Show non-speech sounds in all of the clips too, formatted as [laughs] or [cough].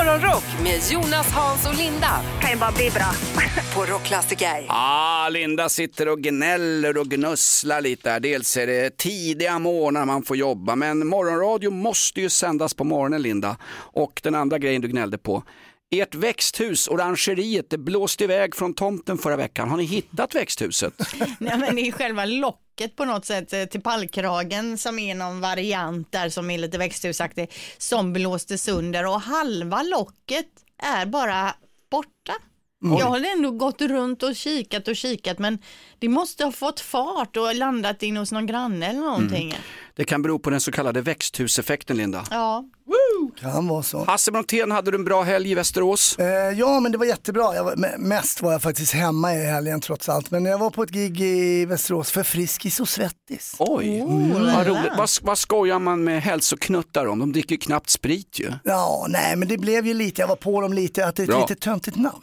Morgonrock med Jonas, Hans och Linda kan ju bara bli bra. [laughs] på Rockklassiker. Ah, Linda sitter och gnäller och gnusslar lite här. Dels är det tidiga morgnar man får jobba, men morgonradio måste ju sändas på morgonen Linda. Och den andra grejen du gnällde på. Ert växthus, orangeriet, det blåste iväg från tomten förra veckan. Har ni hittat växthuset? [laughs] Nej, men det är själva locket på något sätt eh, till pallkragen som är någon variant där som är lite växthusaktig som blåste sönder och halva locket är bara borta. Jag har ändå gått runt och kikat och kikat men det måste ha fått fart och landat in hos någon granne eller någonting. Det kan bero på den så kallade växthuseffekten Linda. Ja. Kan vara så. Hasse Brontén, hade du en bra helg i Västerås? Eh, ja, men det var jättebra. Jag var, me- mest var jag faktiskt hemma i helgen trots allt. Men jag var på ett gig i Västerås för Friskis och Svettis. Oj, Oh, vad roligt. Vad, vad skojar man med hälsoknuttar om? De dricker ju knappt sprit ju. Ja, nej, men det blev ju lite, jag var på dem lite, att det är ett Bra. lite töntigt namn.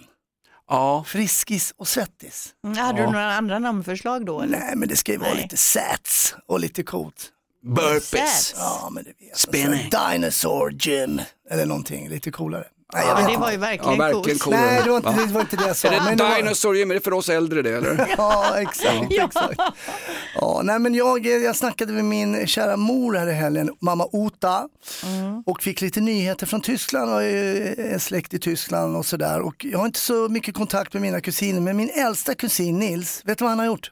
Ja, Friskis och Svettis. Mm, Hade du några andra namnförslag då? Eller? Nej, men det ska ju vara Nej. lite sats och lite coolt. Burpees. Sats. Ja, men det vet Spinning. jag. Dinosaur Gym eller någonting lite coolare. Nej, jag Ja, det var ju Ja, verkligen, verkligen coolt. cool. Nej, det var inte, det var inte det jag sa. Är det men Dinosaur Gym, är det för oss äldre det eller? [laughs] Ja, exakt. exakt. Ja, nej, men jag, jag snackade med min kära mor här i helgen, mamma Ota, och fick lite nyheter från Tyskland och är är släkt i Tyskland och sådär. Och jag har inte så mycket kontakt med mina kusiner, men min äldsta kusin Nils, vet du vad han har gjort?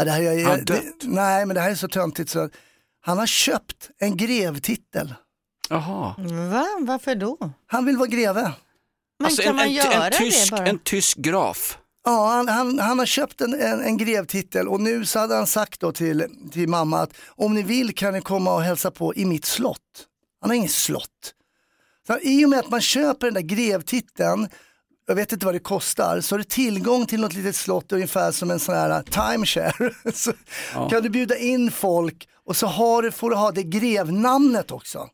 Ja, det här, jag, Han har det, dött. nej, men det här är så töntigt så att han har köpt en grevtitel. Jaha. Va? Varför då? Han vill vara greve. Men Alltså, kan en, man en, göra en, tysk, det bara? en tysk graf. Ja, han, han, han har köpt en, en, en grevtitel och nu så hade han sagt då till, till mamma att om ni vill kan ni komma och hälsa på i mitt slott. Han har inget slott. Så I och med att man köper den där grevtiteln, jag vet inte vad det kostar, så har du tillgång till något litet slott ungefär som en sån här timeshare. [laughs] så kan du bjuda in folk och så har du, får du ha det grevnamnet också.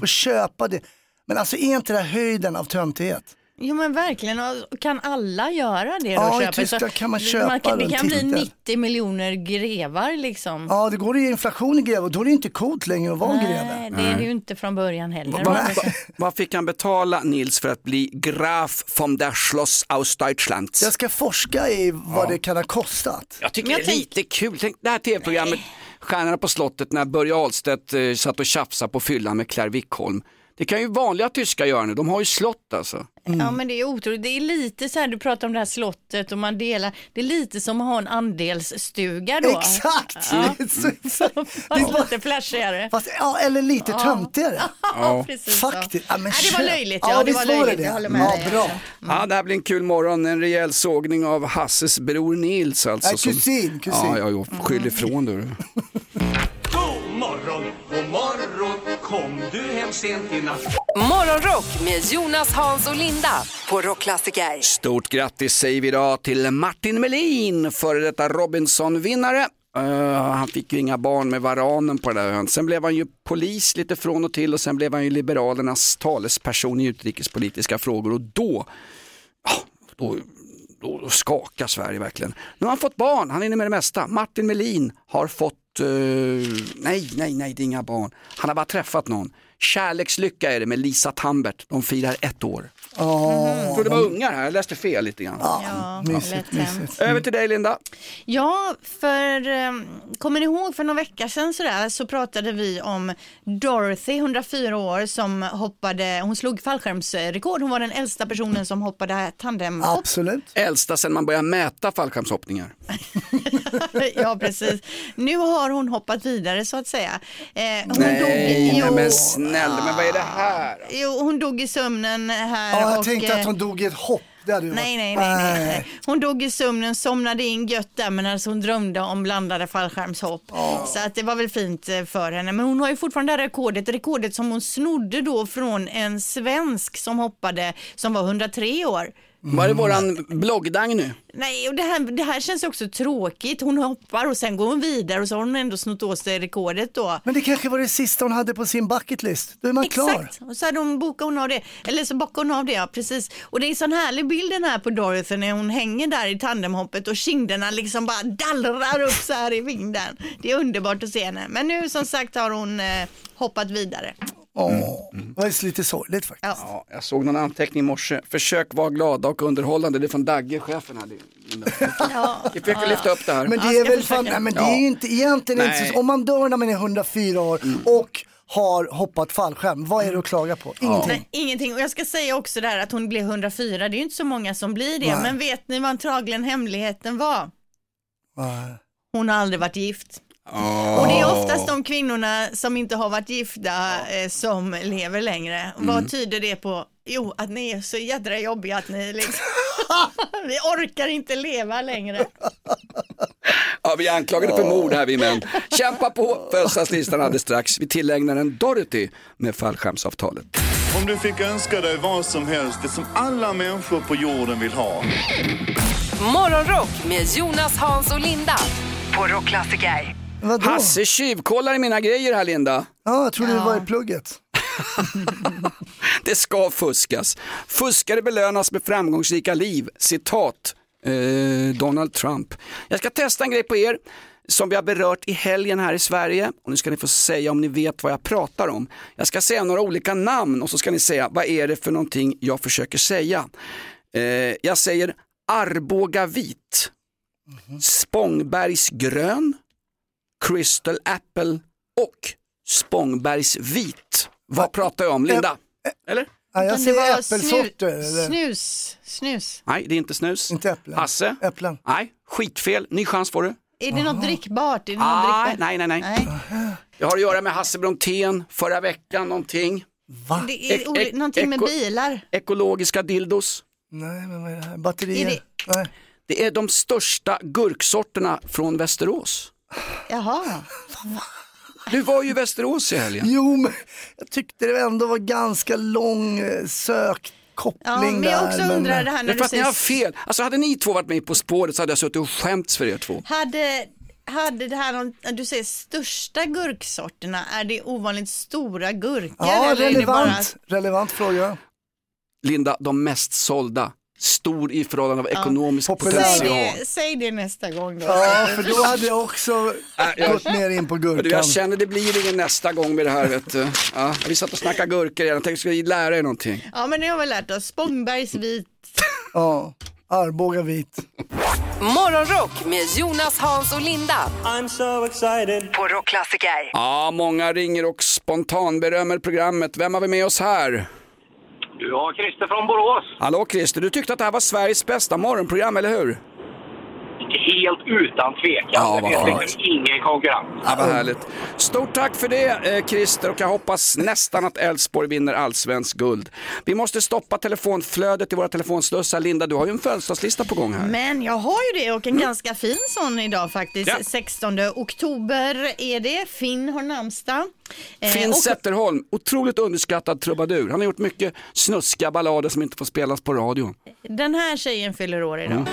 Får köpa det. Men alltså är inte det här höjden av töntighet? Jo men verkligen, och kan alla göra det då? Ja, i Köpa? Tyskland Så kan man köpa kan, Det kan bli titeln. 90 miljoner grevar liksom. Ja, det går ju inflation i greve och då är det inte coolt längre att vara greve. Nej, det är det ju inte från början heller. Va, va, vad fick han betala Nils för att bli Graf vom der Schloss aus Deutschland? Jag ska forska i vad det kan ha kostat. Jag tycker Men det jag är lite kul. Tänk det här tv-programmet Stjärnorna på slottet när Börje Ahlstedt eh, satt och tjafsade på fyllan med Claire Wickholm. Det kan ju vanliga tyskar göra nu, de har ju slott alltså. Ja men det är otroligt, det är lite så här, du pratar om det här slottet och man delar, det är lite som att ha en andelsstuga då. Exakt! Ja. Så- [laughs] Fast lite flashigare. Fast, ja, eller lite töntigare. Ja, [laughs] precis. Faktiskt. Ja, men Nej, det var löjligt, Ja, ja, det var löjligt, det. jag håller med Ja, dig. bra. Ja, det här blir en kul morgon, en rejäl sågning av Hasses bror Nils alltså. Nej, kusin, kusin. Ja, ja, jo, skyll ifrån du. [laughs] kom du hem sent i natt? Morgonrock med Jonas, Hans och Linda på Rockklassiker. Stort grattis säger vi idag till Martin Melin, före detta Robinson-vinnare. Eh, han fick ju inga barn med varanen på den där ön. Sen blev han ju polis lite från och till och sen blev han ju Liberalernas talesperson i utrikespolitiska frågor och då, då, då, då skakar Sverige verkligen. Nu har han fått barn, han är inne med det mesta. Martin Melin har fått, Eh, nej, nej, nej, det är inga barn. Han har bara träffat någon. Kärlekslycka är det med Lisa Tambert, de firar ett år. Jag trodde det var ungar här, jag läste fel lite grann. Ja, Mysigt, hem. mysigt. Över till dig Linda. Ja, för um, kommer ni ihåg för några veckor sedan sådär så pratade vi om Dorothy, 104 år, som hoppade, hon slog fallskärmsrekord. Hon var den äldsta personen som hoppade tandemhopp. Absolut. Äldsta sedan man började mäta fallskärmshoppningar. [laughs] ja, precis. Nu har hon hoppat vidare så att säga. Eh, hon Nej, dog, nej men snälla, men vad är det här? jo, hon dog i sömnen här. Ja, jag och, tänkte eh, att hon dog i ett hopp. Nej, nej, nej, nej. [laughs] Hon dog i sömnen, somnade in gött där men alltså hon drömde om blandade fallskärmshopp. Så att det var väl fint eh, för henne. Men hon har ju fortfarande det här rekordet, rekordet som hon snodde då från en svensk som hoppade som var 103 år. Var det våran bloggdang nu? Nej, och det här, det här känns också tråkigt. Hon hoppar och sen går hon vidare och så har hon ändå snott åt sig rekordet då. Men det kanske var det sista hon hade på sin bucket list. Då är man klar. Exakt, och så hade hon bokat hon av det. Eller så bockade hon av det, ja precis. Och det är en sån härlig bild den här på Dorothy när hon hänger där i tandemhoppet och kinderna liksom bara dallrar upp så här i vinden. Det är underbart att se henne. Men nu som sagt har hon eh, hoppat vidare. Åh, det var lite sorgligt faktiskt. Ja. Ja, jag såg någon anteckning i morse. Försök vara glada och underhållande. Det är från Dagge, chefen här. [laughs] Vi försöker lyfta upp det här. Men det Ja, är väl fan, nej, men det Ja. är ju inte egentligen inte så, om man dör när man är 104 år och har hoppat fallskärm, vad är det att klaga på? Ingenting. Nej, ingenting. Och jag ska säga också där att hon blev 104. Det är ju inte så många som blir det. Nej. Men vet ni vad antagligen hemligheten var? Nej. Hon har aldrig varit gift. Och det är oftast de kvinnorna som inte har varit gifta eh, som lever längre. Vad tyder det på? Jo, att ni är så jädra jobbiga att ni liksom, [laughs] vi orkar inte leva längre. Ja, vi är anklagade för mord här vi män. Kämpa på, födelsedagslistan alldeles strax. Vi tillägnar en Dorothy med fallskärmsavtalet. Om du fick önska dig vad som helst, det som alla människor på jorden vill ha. Morgonrock med Jonas, Hans och Linda på Rockklassiker. Vadå? Hasse tjuvkollar i mina grejer här Linda. Ja, jag trodde det var i plugget. [laughs] Det ska fuskas. Fuskare belönas med framgångsrika liv. Citat eh, Donald Trump. Jag ska testa en grej på er som vi har berört i helgen här i Sverige. Och nu ska ni få säga om ni vet vad jag pratar om. Jag ska säga några olika namn och så ska ni säga vad är det för någonting jag försöker säga. Eh, jag säger Arboga vit, Spångbergs grön, Crystal apple och Spångbergs vit. Vad pratar jag om Linda? Eller? Ja, jag säger äppelsorter. Snus, snus. Nej, det är inte snus. Inte äpplen. Hasse? Äpplen. Nej, skitfel. Ny chans får du. Är det något drickbart? Är det något Ah, drickbart? nej, nej, nej. Nej. Det har att göra med Hasse Brontén, förra veckan någonting. Va? Det är ek- någonting med bilar. Ekologiska dildos. Nej, men vad är det här? Batterier? Är det- Nej. Det är de största gurksorterna från Västerås. Jaha. Du var ju i Västerås i helgen. Jo, men jag tyckte det ändå var ganska lång eh, sökkoppling Ja, men där. jag också undrar det här Det när är för du att ni har fel. Alltså hade ni två varit med På spåret så hade jag suttit och skämts för er två. Hade, hade det här, någon- när du säger största gurksorterna, är det ovanligt stora gurkor? Ja, eller är det relevant. Relevant fråga. Linda, de mest sålda. Stor i förhållande av ekonomisk. Säg potential. det, säg det nästa gång då. Ja, för då hade jag också gått mer in på gurkan. jag känner det blir ingen nästa gång med det här vet du. Ja, vi satt och snackade gurkor igen, jag tänkte ska lära er någonting. Ja, men det har vi lärt oss. Spångbergs vit. Ja, Arboga vit. Morgonrock med Jonas, Hans och Linda I'm so excited. på Rockklassiker. Ja, många ringer och spontanberömmer programmet. Vem har vi med oss här? Du har Christer från Borås. Hallå Christer, du tyckte att det här var Sveriges bästa morgonprogram, eller hur? Helt utan tvekan. Ja, det finns liksom ingen konkurrens. Ja, vad härligt. Stort tack för det eh, Christer och jag hoppas nästan att Elfsborg vinner allsvensk guld. Vi måste stoppa telefonflödet i våra telefonslussar. Linda, du har ju en födelsedagslista på gång här. Men jag har ju det och en ganska fin sån idag faktiskt. Ja. 16 oktober är det. Finn har namnsdag. Eh, Finn och- Zetterholm, otroligt underskattad trubadur. Han har gjort mycket snuskiga ballader som inte får spelas på radion. Den här tjejen fyller år idag. Mm.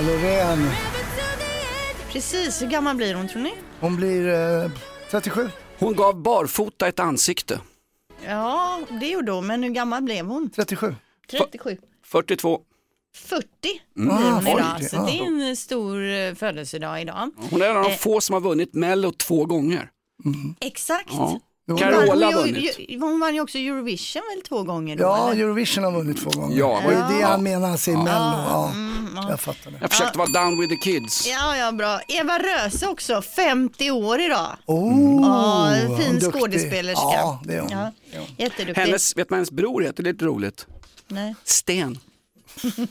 Loreen. Precis, hur gammal blir hon tror ni? Hon blir eh, 37. Hon gav barfota ett ansikte. Ja, det gjorde hon, men hur gammal blev hon? 37. 37. 42. 40 Mm. blir hon oj, idag, det- så ja. det är en stor eh, födelsedag idag. Hon är en av de Eh. få som har vunnit Mello två gånger. Exakt. Ja. Jo. Carola har hon, vunnit. ju, hon vann ju också Eurovision väl två gånger då? Ja, eller? Eurovision har vunnit två gånger. Ja. Och det är det Ja. han menar, han säger Mello. Ja, Mm, jag fattar det. Jag försökte vara down with the kids. Ja, ja, bra. Eva Röse också, 50 år idag. Oh, Ja, en fin duktig. skådespelerska. Ja, det är hon. Ja, jätteduktig. Hennes, vet man hennes bror heter? Det är lite roligt. Nej. Sten. [laughs]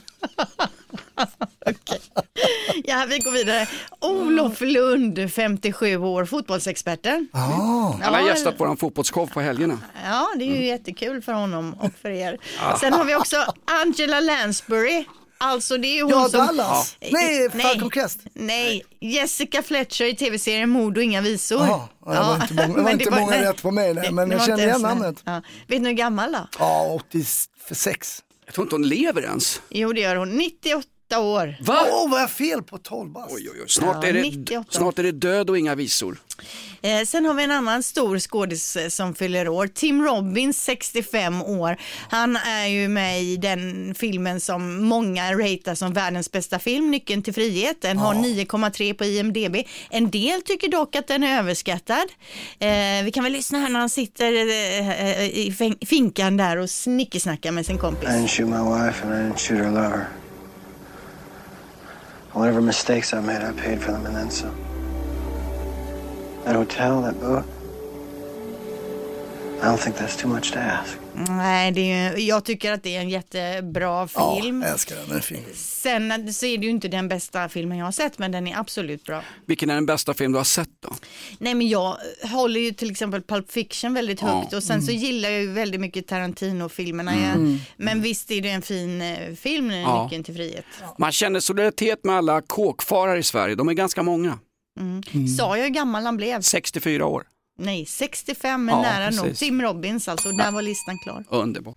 Ja, vi går vidare. Olof Lund, 57 år, fotbollsexperten. Ah, Han har Ja, gästat våran fotbollsshow på helgerna. Ja, det är ju jättekul för honom och för er. Sen har vi också Angela Lansbury. Alltså det är hon ja som... Dallas. Nej, Falcon Crest. Nej, Jessica Fletcher i tv-serien Mord och inga visor. Ja, det var inte många- [laughs] det var inte många nej, rätt på mig där, det- men det jag kände igen namnet. Ja. Vet ni hur gammal då? Ja, 86. Jag tror inte hon lever ens. Jo, det gör hon. 98 år. Va? Åh, vad jag fel på 12 bast? Oj, oj, oj. Snart, Ja, är det, 98. snart är det död och inga visor. Eh, sen har vi en annan stor skådis eh, som fyller år. Tim Robbins, 65 år. Han är ju med i den filmen som många ratear som världens bästa film, Nyckeln till frihet. Den har 9,3 på IMDB. En del tycker dock att den är överskattad. Eh, vi kan väl lyssna här när han sitter eh, i fäng- finkan där och snickesnackar med sin kompis. I didn't shoot my wife and I didn't shoot her lover. Whatever mistakes I made, I paid for them and then some. That hotel, that boat. I don't think that's too much to ask. Nej, det är, jag tycker att det är en jättebra Ja, film. jag älskar den, den är fin. Sen så är det ju inte den bästa filmen jag har sett, men den är absolut bra. Vilken är den bästa film du har sett då? Nej men jag håller ju till exempel Pulp Fiction väldigt Ja. högt och sen så gillar jag ju väldigt mycket Tarantino-filmerna. Mm. Men visst är det en fin eh, film, Ja. Nyckeln till frihet. Man känner solidaritet med alla kåkfarare i Sverige. De är ganska många. Sa jag hur gammal han blev? 64 år. Nej, 65 men Ja, nära nog. precis. Tim Robbins alltså, där var listan klar. Underbart.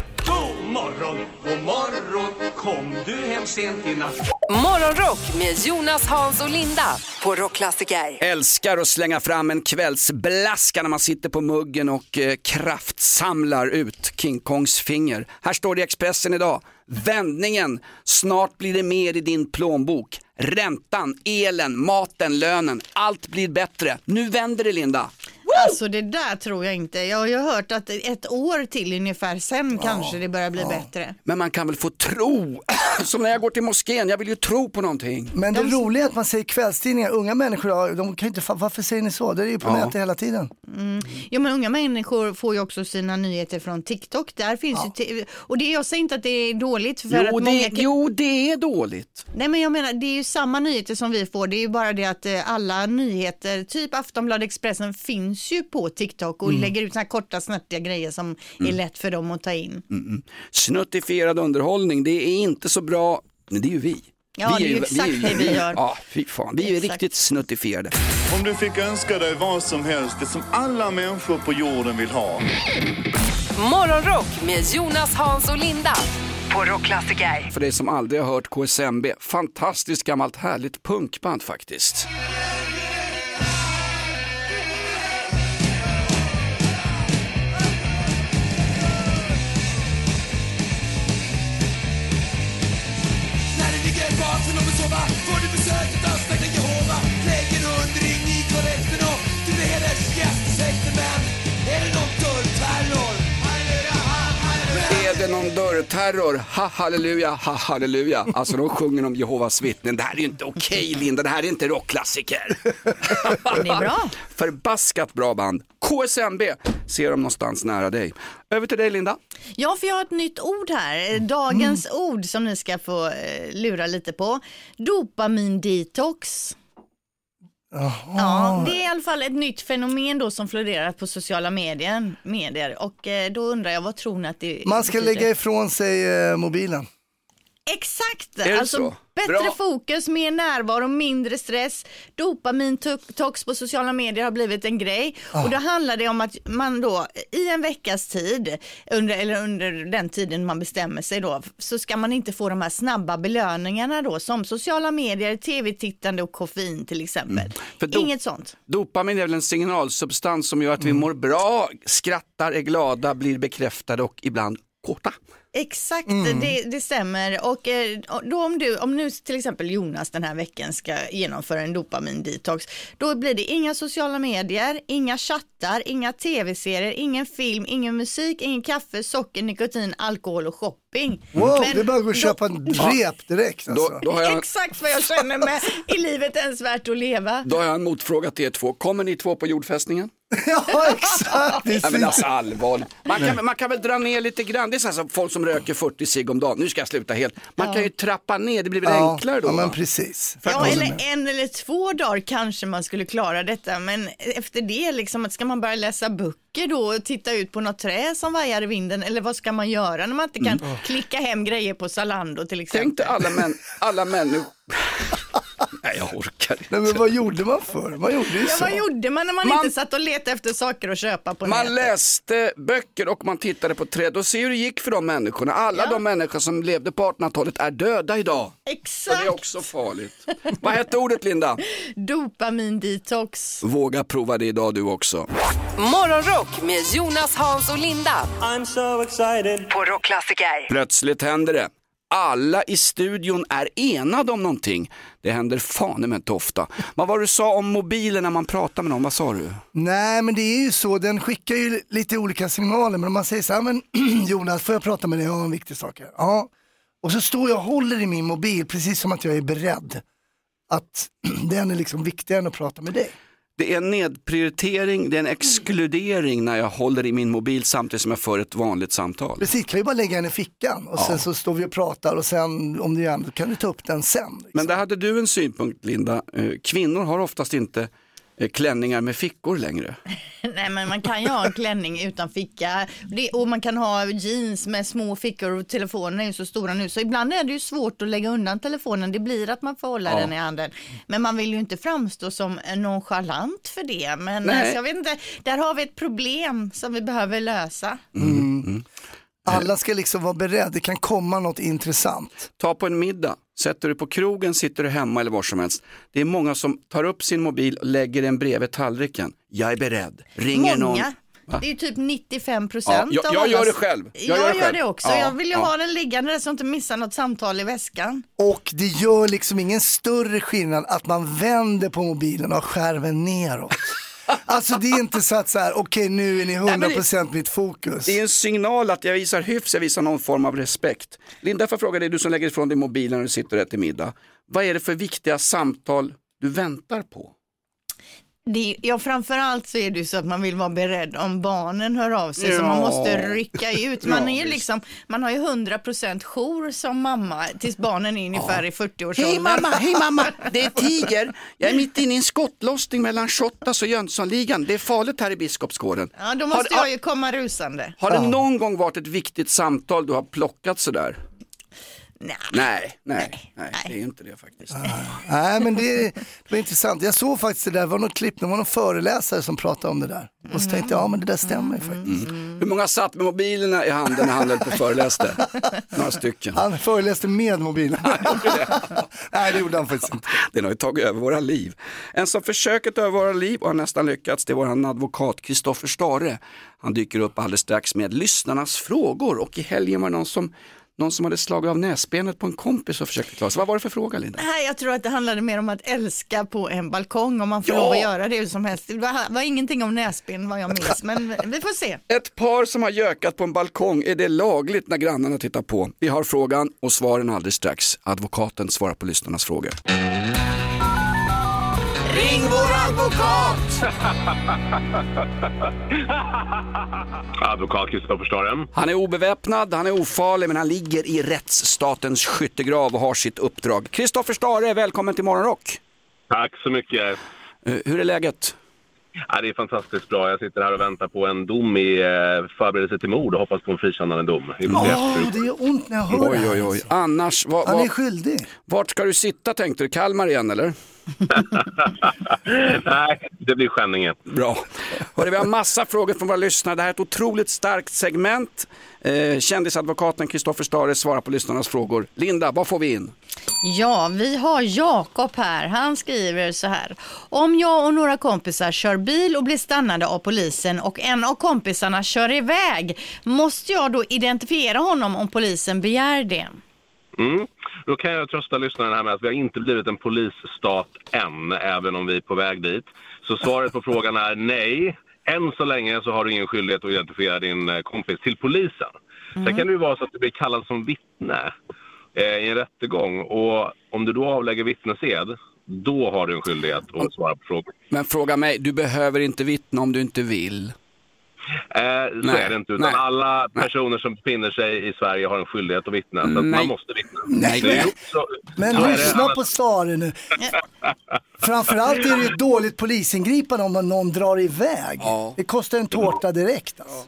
morgon, god morgon, kom du hem sent i natt? Morgonrock med Jonas, Hans och Linda på Rockklassiker. Älskar att slänga fram en kvällsblaska när man sitter på muggen och eh, kraftsamlar ut King Kongs finger. Här står det i Expressen idag. Vändningen, snart blir det mer i din plånbok. Räntan, elen, maten, lönen, allt blir bättre. Nu vänder det Linda. Alltså det där tror jag inte. Jag har ju hört att ett år till ungefär, sen kanske det börjar bli bättre. Men man kan väl få tro, [laughs] som när jag går till moskén, jag vill ju tro på någonting. Men det roliga är att man säger kvällstidningar, unga människor, ja, de kan ju inte, varför säger ni så? Det är ju på Ja. nätet hela tiden. Ja men unga människor får ju också sina nyheter från TikTok. Där finns ju t- och det, jag säger inte att det är dåligt. För Jo att många det, kan- jo, det är dåligt. Nej men jag menar det är ju samma nyheter som vi får. Det är ju bara det att eh, alla nyheter, typ Aftonbladet Expressen finns ju på TikTok och Mm. lägger ut såna här korta snärtiga grejer som är lätt för dem att ta in. Snuttifierad underhållning, det är inte så bra, men det är ju vi. Ja, det är ju exakt det vi gör. Ja, fy fan. Vi är Exakt. riktigt snuttifierade. Om du fick önska dig vad som helst, det som alla människor på jorden vill ha. Morgonrock med Jonas, Hans och Linda på. För dig som aldrig har hört KSMB, fantastiskt gammalt härligt punkband faktiskt. Ligger i basen och vill sova får du besök utav släkten Jehova. Någon dörrterror? Ha halleluja, ha halleluja. Alltså de sjunger om Jehovas vittnen. Det här är ju inte okej Linda, det här är inte rockklassiker. Det är bra. Förbaskat bra band. KSMB, ser dem någonstans nära dig. Över till dig Linda. Ja, för jag har ett nytt ord här. Dagens ord som ni ska få eh, lura lite på. Dopamin-detox. Ja, det är i alla fall ett nytt fenomen då som florerar på sociala medier. medier. Och eh, då undrar jag, vad tror ni att det Man ska betyder? lägga ifrån sig eh, mobilen. Exakt, det alltså så? bättre Bra. fokus, mer närvaro, mindre stress. Dopamintox på sociala medier har blivit en grej och då handlar det om att man då i en veckas tid, under, eller under den tiden man bestämmer sig då, så ska man inte få de här snabba belöningarna då som sociala medier, tv-tittande och koffein till exempel. Mm. Inget sånt. Dopamin är väl en signalsubstans som gör att vi mår bra, skrattar, är glada, blir bekräftade och ibland korta. Exakt, Mm. det, det stämmer. Och eh, då om, du, om nu till exempel Jonas den här veckan ska genomföra en dopamin-detox, då blir det inga sociala medier, inga chattar, inga tv-serier, ingen film, ingen musik, ingen kaffe, socker, nikotin, alkohol och shopping. Wow, Men det är bara att gå och köpa en rep direkt alltså. Då, då, har jag, Exakt vad jag känner med, är livet ens värt att leva? då har jag en motfråga till er två. Kommer ni två på jordfästningen? [laughs] ja, exakt. Det är men så- alltså allvarligt. Man kan, man kan väl dra ner lite grann. Det är så här som folk som röker 40 cigg om dagen. Nu ska jag sluta helt. Man kan ju trappa ner, det blir väl ja, enklare då? Ja, men va? precis. Ja, eller en eller två dagar kanske man skulle klara detta, men efter det, liksom, att ska man börja läsa böcker då och titta ut på något trä som vajar i vinden, eller vad ska man göra när man inte kan klicka hem grejer på Zalando till exempel? Tänk dig alla, män, alla människor. Nej, jag orkar inte. Nej, men vad gjorde man förr? Man gjorde ju Ja, så. vad gjorde man när man, Man- inte satt och letade efter saker att köpa på Man nätet? läste böcker och man tittade på träd och se hur det gick för de människorna. Alla Ja. de människor som levde på 1800-talet är döda idag. Och Exakt, det är också farligt. Vad hette ordet Linda? [laughs] dopamin-detox. Våga prova det idag du också. Morgonrock med Jonas, Hans och Linda. I'm so excited. På Rockklassiker. Plötsligt händer det. Alla i studion är enade om någonting. Det händer fan men inte ofta. Vad var det du sa om mobilen när man pratar med någon? Vad sa du? Nej men det är ju så, den skickar ju lite olika signaler. Men om man säger så här, men [clears throat] Jonas får jag prata med dig om en viktig sak? Ja. Och så står jag och håller i min mobil precis som att jag är beredd. Att [clears throat] den är liksom viktigare än att prata med dig. Det är en nedprioritering, det är en exkludering när jag håller i min mobil samtidigt som jag för ett vanligt samtal. Precis, kan ju bara lägga den i fickan och sen så står vi och pratar och sen om du gärna kan du ta upp den sen. Liksom. Men där hade du en synpunkt Linda. Eh, Kvinnor har oftast inte klänningar med fickor längre. [laughs] Nej men man kan ju ha en klänning utan ficka det, och man kan ha jeans med små fickor och telefonen är ju så stora nu så ibland är det ju svårt att lägga undan telefonen. Det blir att man får hålla Ja. den i handen. Men man vill ju inte framstå som nonchalant för det. Men alltså, jag vet inte, där har vi ett problem som vi behöver lösa. Alla ska liksom vara beredda, det kan komma något intressant. Ta på en middag, sätter du på krogen, sitter du hemma eller var som helst. Det är många som tar upp sin mobil och lägger den bredvid tallriken. Jag är beredd, ringer någon. Många. Det är typ 95 procent Ja, jag- av jag gör det själv. Jag Jag, gör det gör det också. Ja, jag vill ju ja. ha den liggande där så att jag inte missar något samtal i väskan. Och det gör liksom ingen större skillnad att man vänder på mobilen och har skärmen neråt. Alltså det är inte så att så här, okej nu är ni 100% mitt fokus. Det är en signal att jag visar hyfs, jag visar någon form av respekt. Linda, får fråga dig, du som lägger ifrån dig mobilen när du sitter och äter middag. Vad är det för viktiga samtal du väntar på? Det, ja, framförallt så är det ju så att man vill vara beredd om barnen hör av sig, så Ja. man måste rycka ut. Man, Ja, är visst. liksom, man har ju 100% jour som mamma tills barnen är ungefär i 40-årsåldern. Hej mamma, hej mamma, [laughs] det är Tiger. Jag är mitt inne i en skottlossning mellan Shottaz och Jönssonligan. Det är farligt här i Biskopsgården. Ja, då måste har, jag ju komma rusande. har det någon gång varit ett viktigt samtal du har plockat sådär? Nej. Nej, nej, nej, det är inte det faktiskt. Nej men det, det var intressant. Jag såg faktiskt det där, det var något klipp, det var någon föreläsare som pratade om det där. Och så tänkte jag, ja men det där stämmer ju faktiskt. Hur många satt med mobilerna i handen när han höll på och föreläste? [laughs] Några stycken. Han föreläste med mobilen. [laughs] [laughs] Nej det gjorde han faktiskt inte. Den har ju tagit över våra liv. En som försöker ta över våra liv och har nästan lyckats, det är vår advokat Kristoffer Stare. Han dyker upp alldeles strax med lyssnarnas frågor och i helgen var det någon som, någon som hade slagit av näsbenet på en kompis och försökte klara sig. Vad var det för fråga Linda? Nej, jag tror att det handlade mer om att älska på en balkong om man får Ja. lov att göra det hur som helst. Det var, var ingenting om näsben vad jag minns, men vi får se. [laughs] Ett par som har gökat på en balkong, är det lagligt när grannarna tittar på? Vi har frågan och svaren alldeles strax. Advokaten svarar på lyssnarnas frågor. Ring vår advokat! [laughs] Advokat Kristoffer Staren. Han är obeväpnad, han är ofarlig men han ligger i rättsstatens skyttegrav och har sitt uppdrag. Kristoffer Stare, välkommen till Morgonrock. Tack så mycket. Eh, Hur är läget? Ja, det är fantastiskt bra. Jag sitter här och väntar på en dom i eh, förberedelse till mord och hoppas på en frikännande dom. Åh, det gör ont när jag hör Oj, det här. oj, oj. Annars, vad, Han är skyldig. vart ska du sitta tänkte du? Kalmar igen eller? [laughs] Nej, det blir Skänninge. Bra. Hörru, vi har massa frågor från våra lyssnare. Det här är ett otroligt starkt segment. Eh, kändisadvokaten Kristoffer Stare svarar på lyssnarnas frågor. Linda, vad får vi in? Ja, vi har Jakob här. Han skriver så här. Om jag och några kompisar kör bil och blir stannade av polisen och en av kompisarna kör iväg, måste jag då identifiera honom om polisen begär det? Mm. Då kan jag trösta lyssnarna här med att vi har inte blivit en polisstat än, även om vi är på väg dit. Så svaret på [laughs] frågan är nej. Än så länge så har du ingen skyldighet att identifiera din eh, kompis till polisen. Sen kan det ju vara så att du blir kallad som vittne eh, i en rättegång och om du då avlägger vittnesed då har du en skyldighet att svara på frågor. Men fråga mig, du behöver inte vittna om du inte vill. Eh, så Nej, är det inte, utan nej, alla personer som befinner sig i Sverige har en skyldighet att vittna. Så att Nej. man måste vittna. Nej, nej. Men så det lyssna på Sare nu. [laughs] Framförallt är det ett dåligt polisingripande om någon drar iväg. Ja. Det kostar en tårta direkt. Alltså.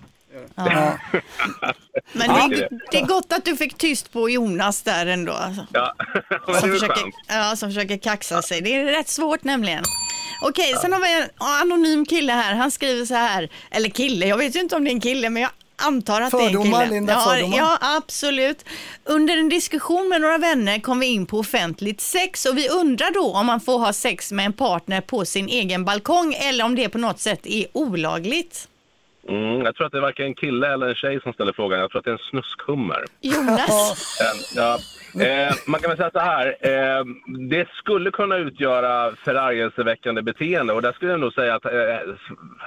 Men Ja. det, det är gott att du fick tyst på Jonas där ändå. Alltså. Ja, [laughs] men Som försöker, skönt. ja, som försöker kaxa sig. Det är rätt svårt nämligen. Okej, sen har vi en anonym kille här. Han skriver så här, eller kille, jag vet ju inte om det är en kille, men jag antar att det är en Fördomar, kille. Linda, ja, fördomar. ja, absolut. Under en diskussion med några vänner kom vi in på offentligt sex och vi undrar då om man får ha sex med en partner på sin egen balkong eller om det på något sätt är olagligt. Mm, jag tror att det är varken en kille eller en tjej som ställer frågan. Jag tror att det är en snuskhummer. Jonas? Ja, eh, man kan väl säga så här. Eh, det skulle kunna utgöra förargelseväckande beteende och där skulle jag nog säga att eh,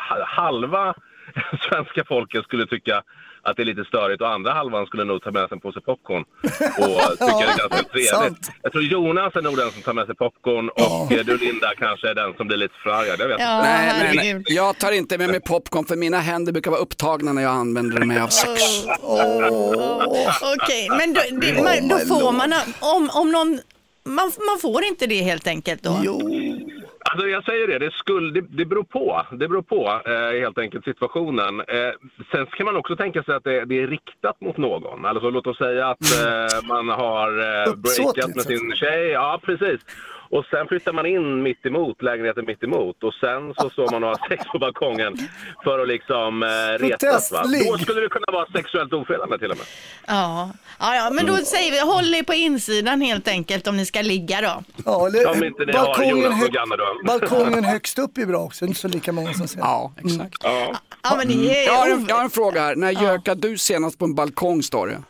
ha- halva [laughs] svenska folket skulle tycka att det är lite störigt och andra halvan skulle nog ta med sig en påse popcorn och [laughs] tycka det är ganska trevligt. sant. Jag tror Jonas är nog den som tar med sig popcorn och eh, du Linda kanske är den som blir lite förargad. Jag vet Ja. Nej, nej, nej. Jag tar inte med mig popcorn för mina händer brukar vara upptagna när jag använder mig av sex. Okej, men då, det, man, då får man, om, om någon, man, man får inte det helt enkelt då? Jo. Alltså jag säger det, det, skulle, det, det beror på. Det beror på eh, helt enkelt situationen. Eh, sen kan man också tänka sig att det, det är riktat mot någon. Alltså låt oss säga att eh, man har eh, breakat med så att sin tjej. Ja, precis. Och sen flyttar man in mitt emot, lägenheten mitt emot och sen så står man och har sex på balkongen för att liksom eh, retas. Va? Då skulle det kunna vara sexuellt ofredande till och med. Ja. Ja, ja, men då säger vi håll er på insidan helt enkelt om ni ska ligga då. Ja, eller, Om inte ni har balkongen, Jonas hö- och Janne då. balkongen högst upp är bra också, inte så lika många som säger. Ja, exakt. Ja. Ja, men det är Jag har, en, jag har en fråga här. När gökade du senast på en balkong, står det?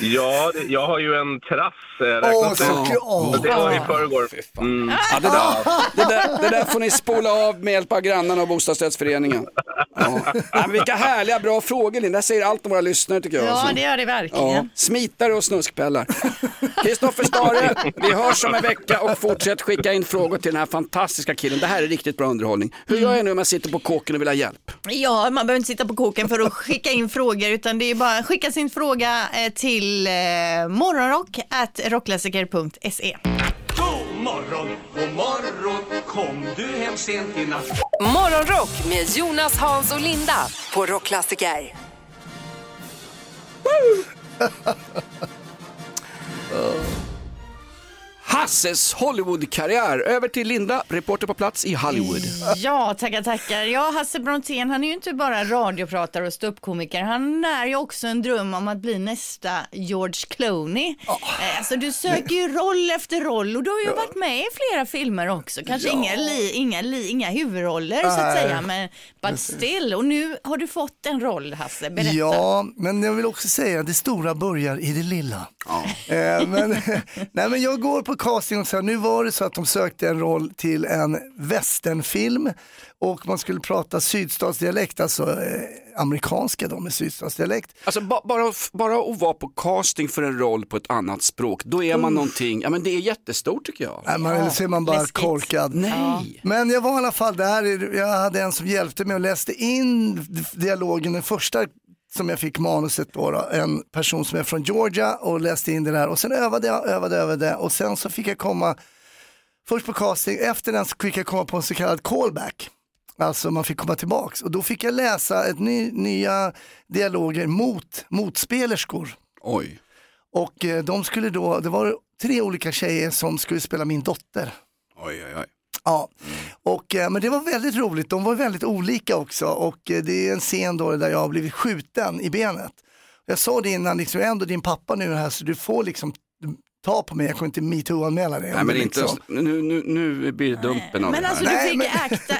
Ja, jag har ju en terrass. Eh, Åh, räknas det? Det var i förrgår. Mm. Ja, det, där, det, där, det där får ni spola av med hjälp av grannarna och bostadsrättsföreningen. Ja. Ja, men vilka härliga, bra frågor Linda. Det säger allt om våra lyssnare tycker jag. Ja, alltså. det gör det Ja, verkligen. smitare och snuskpellar. Kristoffer Stare, vi hörs om en vecka och fortsätt skicka in frågor till den här fantastiska killen. Det här är riktigt bra underhållning. Hur gör jag nu om jag sitter på kåken och vill ha hjälp? Ja, man behöver inte sitta på kåken för att skicka in frågor utan det är bara att skicka sin fråga eh, till eh, morgonrock rockklassiker.se. God morgon, god morgon, kom du hem sent i natt? Morgonrock med Jonas, Hans och Linda på Rockklassiker. [laughs] Hasses Hollywood-karriär. Över till Linda, reporter på plats i Hollywood. [laughs] Ja, tackar, tackar. Ja, Hasse Brontén, han är ju inte bara radiopratare och ståuppkomiker. Han är ju också en dröm om att bli nästa George Clooney. Eh, Alltså, du söker ju roll efter roll och du har ju varit med i flera filmer också. Kanske inga, li, inga, li, inga huvudroller så att säga, men but still. Och nu har du fått en roll, Hasse. Berätta. Ja, men jag vill också säga att det stora börjar i det lilla. Eh, men, [laughs] nej, men jag går på casting och så här, nu var det så att de sökte en roll till en westernfilm och man skulle prata sydstatsdialekt, alltså eh, amerikanska då med sydstatsdialekt. Alltså ba, bara, bara att vara på casting för en roll på ett annat språk, då är man någonting, ja men det är jättestort tycker jag. Nej, man, eller så är man bara läskigt. korkad. Nej. Men jag var i alla fall där, jag hade en som hjälpte mig och läste in dialogen, den första som jag fick manuset på, då, en person som är från Georgia och läste in det där och sen övade jag, övade, övade och sen så fick jag komma, först på casting, efter den så fick jag komma på en så kallad callback. Alltså man fick komma tillbaks och då fick jag läsa ett ny, nya dialoger mot motspelerskor. Oj. Och eh, de skulle då, det var tre olika tjejer som skulle spela min dotter. Oj, oj, oj. Ja, och, eh, men det var väldigt roligt. De var väldigt olika också och eh, det är en scen då där jag har blivit skjuten i benet. Jag sa det innan, liksom, jag är ändå din pappa nu här så du får liksom ta på mig, jag kommer inte metoo-anmäla dig. Nej men liksom. inte, nu, nu, nu blir det dumpen av Men det här. alltså du fick men- acta,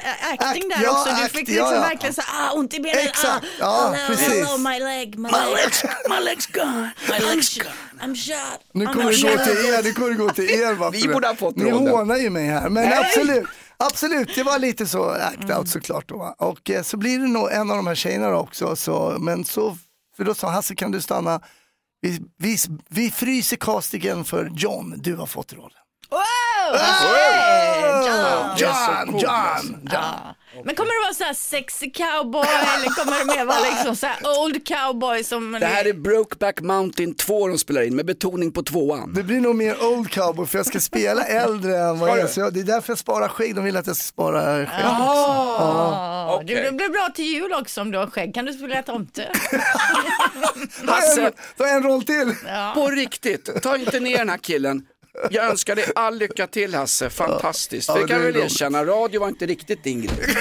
acting där ja, också. Du act- fick liksom ja. verkligen så ah, ont i benet. Exakt, ah, ja, hello, precis. Hello, my leg, my, leg. my legs gone, my I'm, shot. I'm shot. Nu I'm kommer det shot. gå till er, nu kommer det gå till er. [laughs] Vi borde ha fått Ni hånar ju mig här, men Nej. absolut. Absolut, det var lite så act Mm. out såklart då. Och eh, så blir det nog en av de här tjejerna också, så, men så, för då sa Hasse kan du stanna, vi, vi, vi fryser castingen för John, du har fått rollen. Wow! Hey, John. John, John, Ja. Men kommer det vara så här sexy cowboy eller kommer det mer vara liksom så här old cowboy som... Det här är Brokeback Mountain 2 de spelar in med betoning på tvåan. Det blir nog mer old cowboy för jag ska spela [laughs] äldre än vad jag är. Så jag, det är därför jag sparar skägg. De vill att jag ska spara skägg. Ja, okej. du, det blir bra till jul också om du har skägg. Kan du spela tomte? [laughs] Hasse, Ta en roll till. på riktigt, ta inte ner den här killen. Jag önskar dig all lycka till Hasse, fantastiskt. Ja, det kan är jag väl erkänna, radio var inte riktigt din grej. [laughs]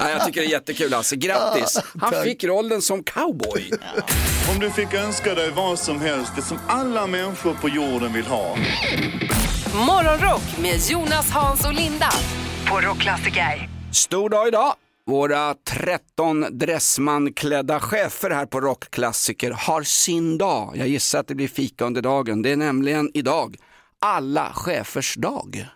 Nej, jag tycker det är jättekul Hasse, grattis. Han tack. fick rollen som cowboy. Om du fick önska dig vad som helst, det som alla människor på jorden vill ha. Morgonrock med Jonas, Hans och Linda på Rockklassiker. Stor dag idag. Våra 13 dressmanklädda chefer här på Rockklassiker har sin dag. Jag gissar att det blir fika under dagen. Det är nämligen idag alla chefers dag.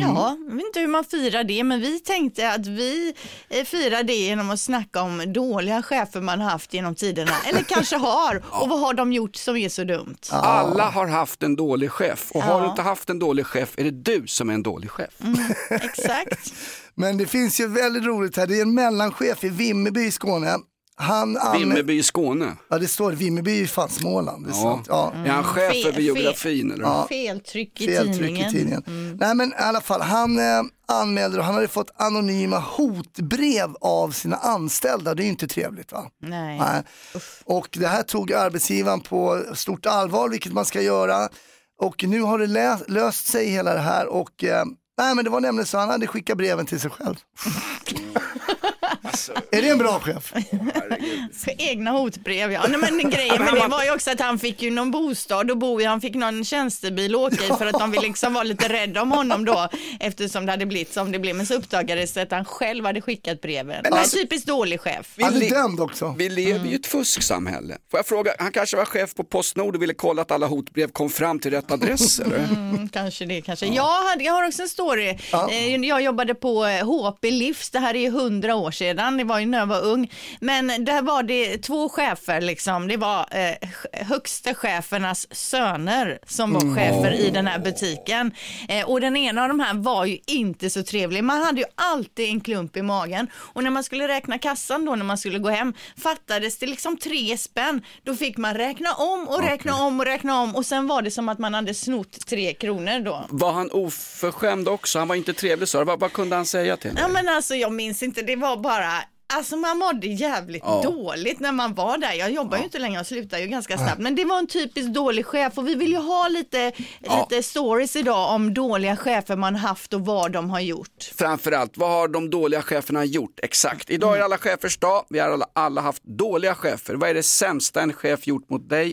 Ja, jag vet inte hur man firar det, men vi tänkte att vi eh, firar det genom att snacka om dåliga chefer man haft genom tiderna, [laughs] eller kanske har, och vad har de gjort som är så dumt? Alla har haft en dålig chef och har Ja. du inte haft en dålig chef är det du som är en dålig chef. Exakt. [laughs] Men det finns ju väldigt roligt här. Det är en mellanchef i Vimmerby i Skåne. Han Vimmerby i Skåne. Ja det står Vimmerby ju fan Småland. Det är Ja. sant. Ja. Är han chef Fe- över geografin eller? Ja. Feltryck i Feltryck tidningen. i tidningen. Nej men i alla fall, han eh, anmälde och han hade fått anonyma hotbrev av sina anställda. Det är ju inte trevligt va? Nej. Nej. Och det här tog arbetsgivaren på stort allvar, vilket man ska göra. Och nu har det löst sig hela det här och eh, nej men det var nämligen så han hade skickat breven till sig själv. Är det en bra chef? För egna hotbrev ja. Nej, men [laughs] grejen med det var ju också att han fick ju någon bostad och bo i. Han fick någon tjänstebil att åka i för att de ville liksom vara lite rädda om honom då eftersom det hade blivit som det blev. Men så uppdagades det att han själv hade skickat breven. Men Ja, alltså- typiskt dålig chef. Vi le- dömd också. Vi lever ju i ett fusksamhälle. Får jag fråga, han kanske var chef på Postnord och ville kolla att alla hotbrev kom fram till rätt adress [laughs] eller? Mm, kanske det, kanske. Jag, hade, jag har också en story. Eh, Jag jobbade på eh, HP Livs, det här är ju hundra år sedan, det var ju när jag var ung. Men där var det två chefer, liksom. det var eh, högsta chefernas söner som var chefer i den här butiken. Eh, och den ena av de här var ju inte så trevlig. Man hade ju alltid en klump i magen. Och när man skulle räkna kassan då, när man skulle gå hem, fattades det liksom tre spänn. Då fick man räkna om och räkna om och räkna om och sen var det som att man hade snott tre kronor då. Var han oförskämd också? Han var inte trevlig så. Vad, vad kunde han säga till Ja dig? men alltså jag minns inte, det var bara Alltså man mådde jävligt Ja. dåligt när man var där. Jag jobbar ju inte längre, jag slutar ju ganska snabbt. Men det var en typisk dålig chef och vi vill ju ha lite, Ja. lite stories idag om dåliga chefer man haft och vad de har gjort. Framförallt, vad har de dåliga cheferna gjort? Exakt. Idag är alla chefers dag. Vi har alla, alla haft dåliga chefer. Vad är det sämsta en chef gjort mot dig?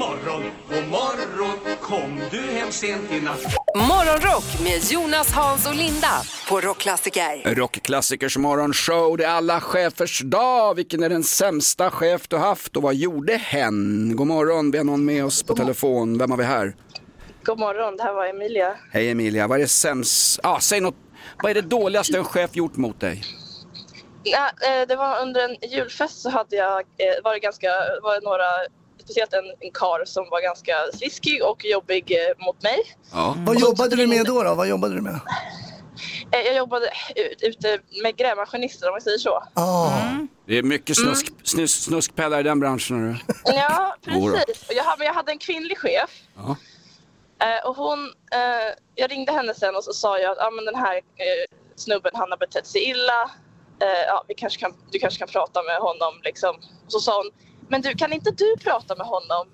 morgon, god morgon Kom du hem sent i natt Morgonrock med Jonas, Hans och Linda på Rockklassiker. Rockklassikers morgonshow, det är alla chefers dag. Vilken är den sämsta chef du haft och vad gjorde hen? God morgon, vi har någon med oss på telefon. Vem har vi här? God morgon, det här var Emilia. Hej Emilia, vad är det sämst? Ah, säg något. Vad är det dåligaste en chef gjort mot dig? Ja, eh, det var under en julfest så hade jag, eh, var det ganska, var det några, speciellt en, en kar som var ganska sliskig och jobbig eh, mot mig. Ja. Vad jobbade du med då? då? Vad jobbade du med? [laughs] Eh, Jag jobbade ut, ute med grävmaskinister om vi säger så. Ah. Det är mycket snusk, snus, snuskpellar i den branschen. hörru. Ja, [laughs] Jodå. precis. Och jag, hade- men jag hade en kvinnlig chef. Ja. Eh, och hon, eh, jag ringde henne sen och så sa jag att ah, men den här eh, snubben han har betett sig illa. Eh, ja, vi kanske kan, du kanske kan prata med honom. Liksom. Och så sa hon, men du kan inte du prata med honom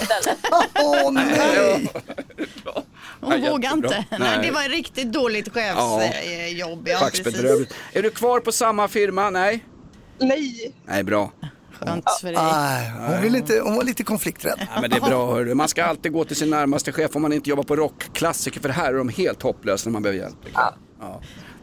istället? [laughs] Åh [laughs] nej! Hon Ja, vågar jättebra. inte. Nej. Nej. det var ett riktigt dåligt Ja. chefsjobb. Ja, precis. Faxbedrövligt. Är du kvar på samma firma? Nej? Nej, Nej, bra. Skönt för dig. Nej, hon, vill inte, hon var lite konflikträdd. Ja, men det är bra hörru. Man ska alltid gå till sin närmaste chef om man inte jobbar på rockklassiker för här är de helt hopplösa när man behöver hjälp. Ja.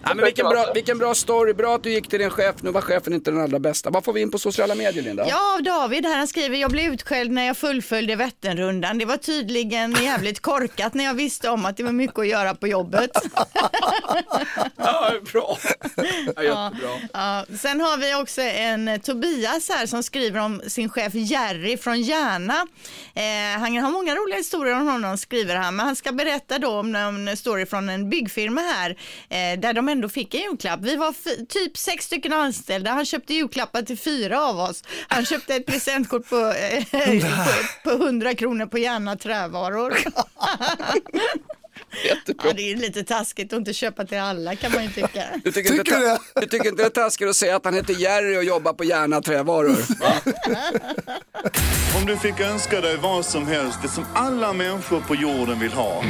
Ja, men vilken, bra, vilken bra story, bra att du gick till din chef, nu var chefen inte den allra bästa. Vad får vi in på sociala medier Linda? Ja, David här han skriver, jag blev utskälld när jag fullföljde Vätternrundan. Det var tydligen jävligt korkat när jag visste om att det var mycket att göra på jobbet. [laughs] Ja, bra. Ja, jättebra. ja. Sen har vi också en Tobias här som skriver om sin chef Jerry från Järna. Eh, han har många roliga historier om honom skriver han, men han ska berätta då om en story från en byggfirma här eh, där de ändå fick en julklapp. Vi var typ sex stycken anställda, han köpte julklappar till fyra av oss. Han köpte ett presentkort på, eh, [laughs] på, på 100 kronor på Järna trävaror. [laughs] Ja, det är lite taskigt att inte köpa till alla kan man ju tycka. [laughs] Du tycker, inte, Tycker ta- du tycker inte det är taskigt att säga att han heter Jerry och jobbar på Järna trävaror? Om du fick önska dig vad som helst, det som alla människor på jorden vill ha.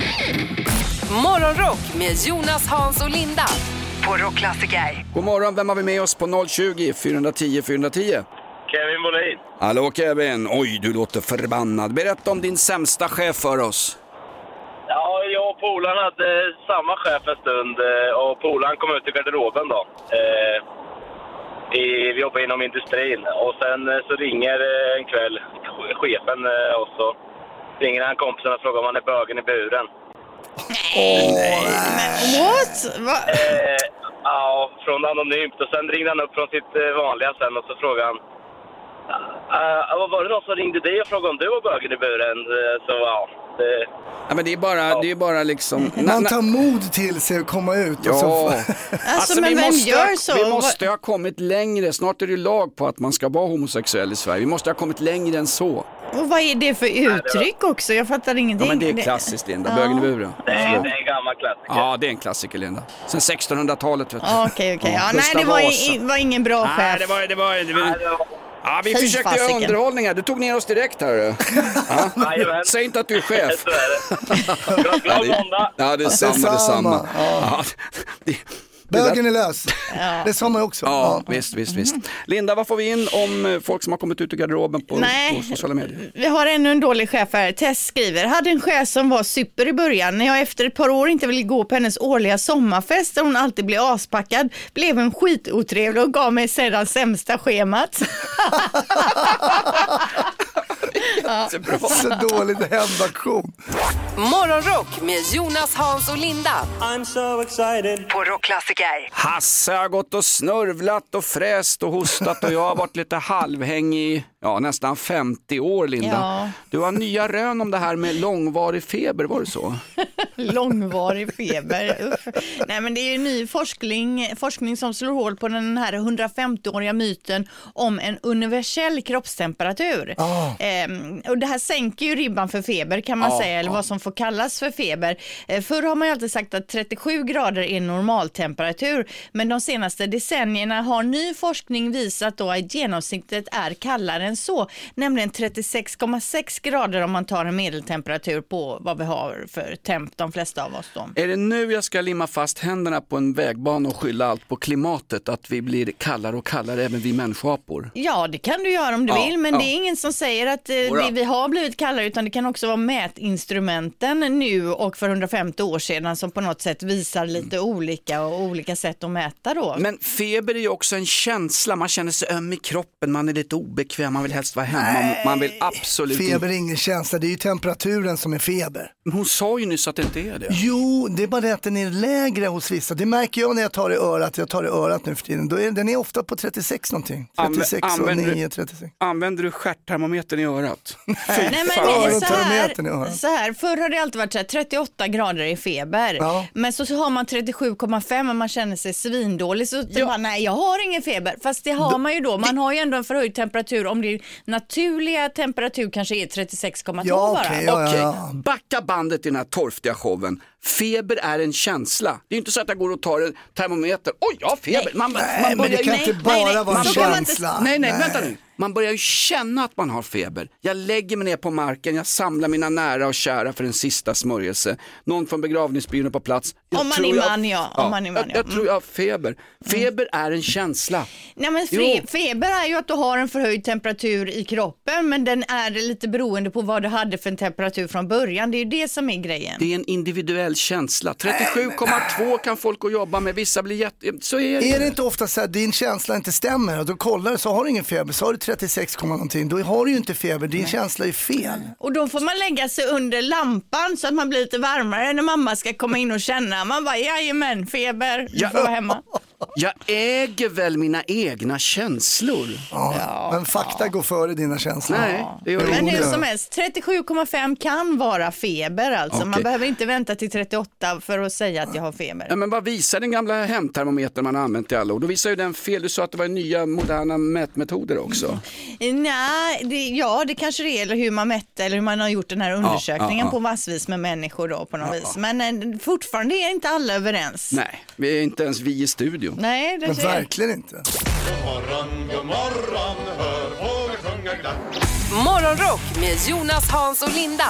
Morgonrock med Jonas, Hans och Linda på Rockklassiker. God morgon, vem har vi med oss på 020 410 410? Kevin Molin. Hallå Kevin, oj du låter förbannad. Berätta om din sämsta chef för oss. Ja, jag och polaren hade samma chef en stund eh, och polaren kom ut i garderoben då. Eh, i, vi jobbar inom industrin och sen eh, så ringer en kväll chefen och så ringer han kompisen och frågar om han är bögen i buren. What? Va? Eh, ja, från anonymt och sen ringde han upp från sitt eh, vanliga sen och så frågade han Uh, var det någon som ringde dig och frågade om du var bögen i buren? Eh, Så ja, det, Ja, men det är bara, det är bara liksom... Man tar mod till sig att komma ut. Och så Ja, Alltså, men vi, vem måste, gör så? vi måste ha kommit längre. Snart är det lag på att man ska vara homosexuell i Sverige. Vi måste ha kommit längre än så. Och vad är det för uttryck också? Jag fattar ingenting. Ja, men det är klassiskt Linda, bögen i buren. det, är, det är en gammal klassiker. Ja, det är en klassiker Linda. Sen 1600-talet vet du. Ja, Okej, okej. Ja, nej, det var, i, var ingen bra Nej, chef. det var, det var, det var, Nej, det var- ja, vi Fy försökte göra fasiken. underhållning här. Du tog ner oss direkt här. Ja. Jajamän. Säg inte att du är chef. Så är det. Glad, glad måndag! Ja, det är samma, det är samma. Ja. det- Bögen är lös. [laughs] Det sa man också. Ja, visst, visst, visst. Linda, vad får vi in om eh, folk som har kommit ut ur garderoben på, Nej. på sociala medier? Vi har ännu en dålig chef här. Tess skriver, hade en chef som var super i början. När jag efter ett par år inte ville gå på hennes årliga sommarfest där hon alltid blev aspackad, blev en skitotrevlig och gav mig sedan sämsta schemat. [laughs] [laughs] [laughs] Så bra. Så dålig hämndaktion. Morgonrock med Jonas, Hans och Linda. I'm so excited. På Rockklassiker. Hasse har gått och snörvlat och fräst och hostat och jag har varit lite halvhängig ja, nästan 50 år Linda. Ja. Du har nya rön om det här med långvarig feber, var det så? [laughs] Långvarig feber. Uff. Nej, men det är ju ny forskning, forskning som slår hål på den här 150-åriga myten om en universell kroppstemperatur. Ehm, och det här sänker ju ribban för feber kan man Ja, säga, eller ja. vad som får kallas för feber. Eh, förr har man ju alltid sagt att 37 grader är normaltemperatur, men de senaste decennierna har ny forskning visat då att genomsnittet är kallare än så, nämligen 36,6 grader om man tar en medeltemperatur på vad vi har för temp, de flesta av oss då. Är det nu jag ska limma fast händerna på en vägbana och skylla allt på klimatet, att vi blir kallare och kallare, även vi människoapor? Ja, det kan du göra om du Ja, vill, men ja. det är ingen som säger att eh, vi, vi har blivit kallare, utan det kan också vara mätinstrumenten nu och för 150 år sedan som på något sätt visar lite olika och olika sätt att mäta då. Men feber är ju också en känsla, man känner sig öm i kroppen, man är lite obekväm, man vill helst vara hemma, man vill absolut Feber är ingen känsla, det är ju temperaturen som är feber. Men Hon sa ju nyss att det inte är det. Jo, det är bara det att den är lägre hos vissa. Det märker jag när jag tar i örat, jag tar i örat nu för tiden. Då är, den är ofta på 36 någonting. 36 och använder du- 9, 36. Använder du stjärttermometern i örat? [laughs] Nej, men det är så här, örat. så här, förr har det alltid varit så här, 38 grader i feber, Ja. men så, så har man 37,5 och man känner sig svindålig. Så ja. bara, nej, jag har ingen feber. Fast det har man ju då. Man har ju ändå en förhöjd temperatur. Om naturliga temperatur kanske är 36,2 Ja, bara. okej, ja, Okej, ja. backa bandet i den här torftiga showen. Feber är en känsla. Det är inte så att jag går och tar en termometer. Oj, jag har feber. Man, Nej, man men börjar det kan ju- inte bara vara en man inte- känsla. Nej, nej, vänta nu. Man börjar ju känna att man har feber. Jag lägger mig ner på marken, jag samlar mina nära och kära för en sista smörjelse. Någon från begravningsbyrån är på plats. Jag Om man är jag- man, ja. Om man är man, jag, ja. jag tror jag har feber. Feber är en känsla. Nej, men Jo. fe- feber är ju att du har en förhöjd temperatur i kroppen men den är lite beroende på vad du hade för en temperatur från början. Det är ju det som är grejen. Det är en individuell känsla. 37,2 kan folk gå och jobba med, vissa blir jätte... Så är det. Är det inte ofta så att din känsla inte stämmer och du kollar så har du ingen feber, så har du 36, komma någonting, då har du ju inte feber, din känsla är fel. Och då får man lägga sig under lampan så att man blir lite varmare när mamma ska komma in och känna. Man bara, jajamän, feber, du får vara hemma. [laughs] Jag äger väl mina egna känslor? Ja, men fakta går före dina känslor. Nej, det gör Men hur som helst, 37,5 kan vara feber alltså. Man Okej. behöver inte vänta till 38 för att säga att jag har feber. Ja, men vad visar den gamla hemtermometern man har använt i alla år? Då visar ju den fel. Du sa att det var nya moderna mätmetoder också. Nej, det, ja det kanske det är, eller hur man mätte eller hur man har gjort den här undersökningen ja, ja. på massvis med människor då på något vis. Men eh, fortfarande är inte alla överens. Nej, vi är inte ens vi i studion. Nej, det Men ser verkligen inte. Morgonrock med Jonas, Hans och Linda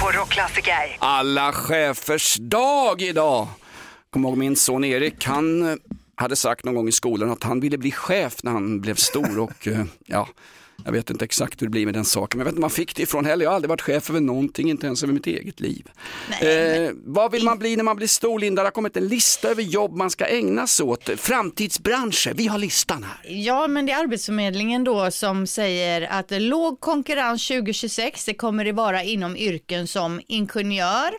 på Rockklassiker. Alla chefers dag idag. Kommer ihåg min son Erik, han eh, hade sagt någon gång i skolan att han ville bli chef när han blev stor och eh, ja, jag vet inte exakt hur det blir med den saken, men jag vet inte var man fick det ifrån heller. Jag har aldrig varit chef över någonting, inte ens över mitt eget liv. eh, vad vill man bli när man blir stor, Linda? Det har kommit en lista över jobb man ska ägna sig åt. Framtidsbranscher, vi har listan här. Ja, men det är Arbetsförmedlingen då som säger att låg konkurrens 2026, det kommer det vara inom yrken som ingenjör,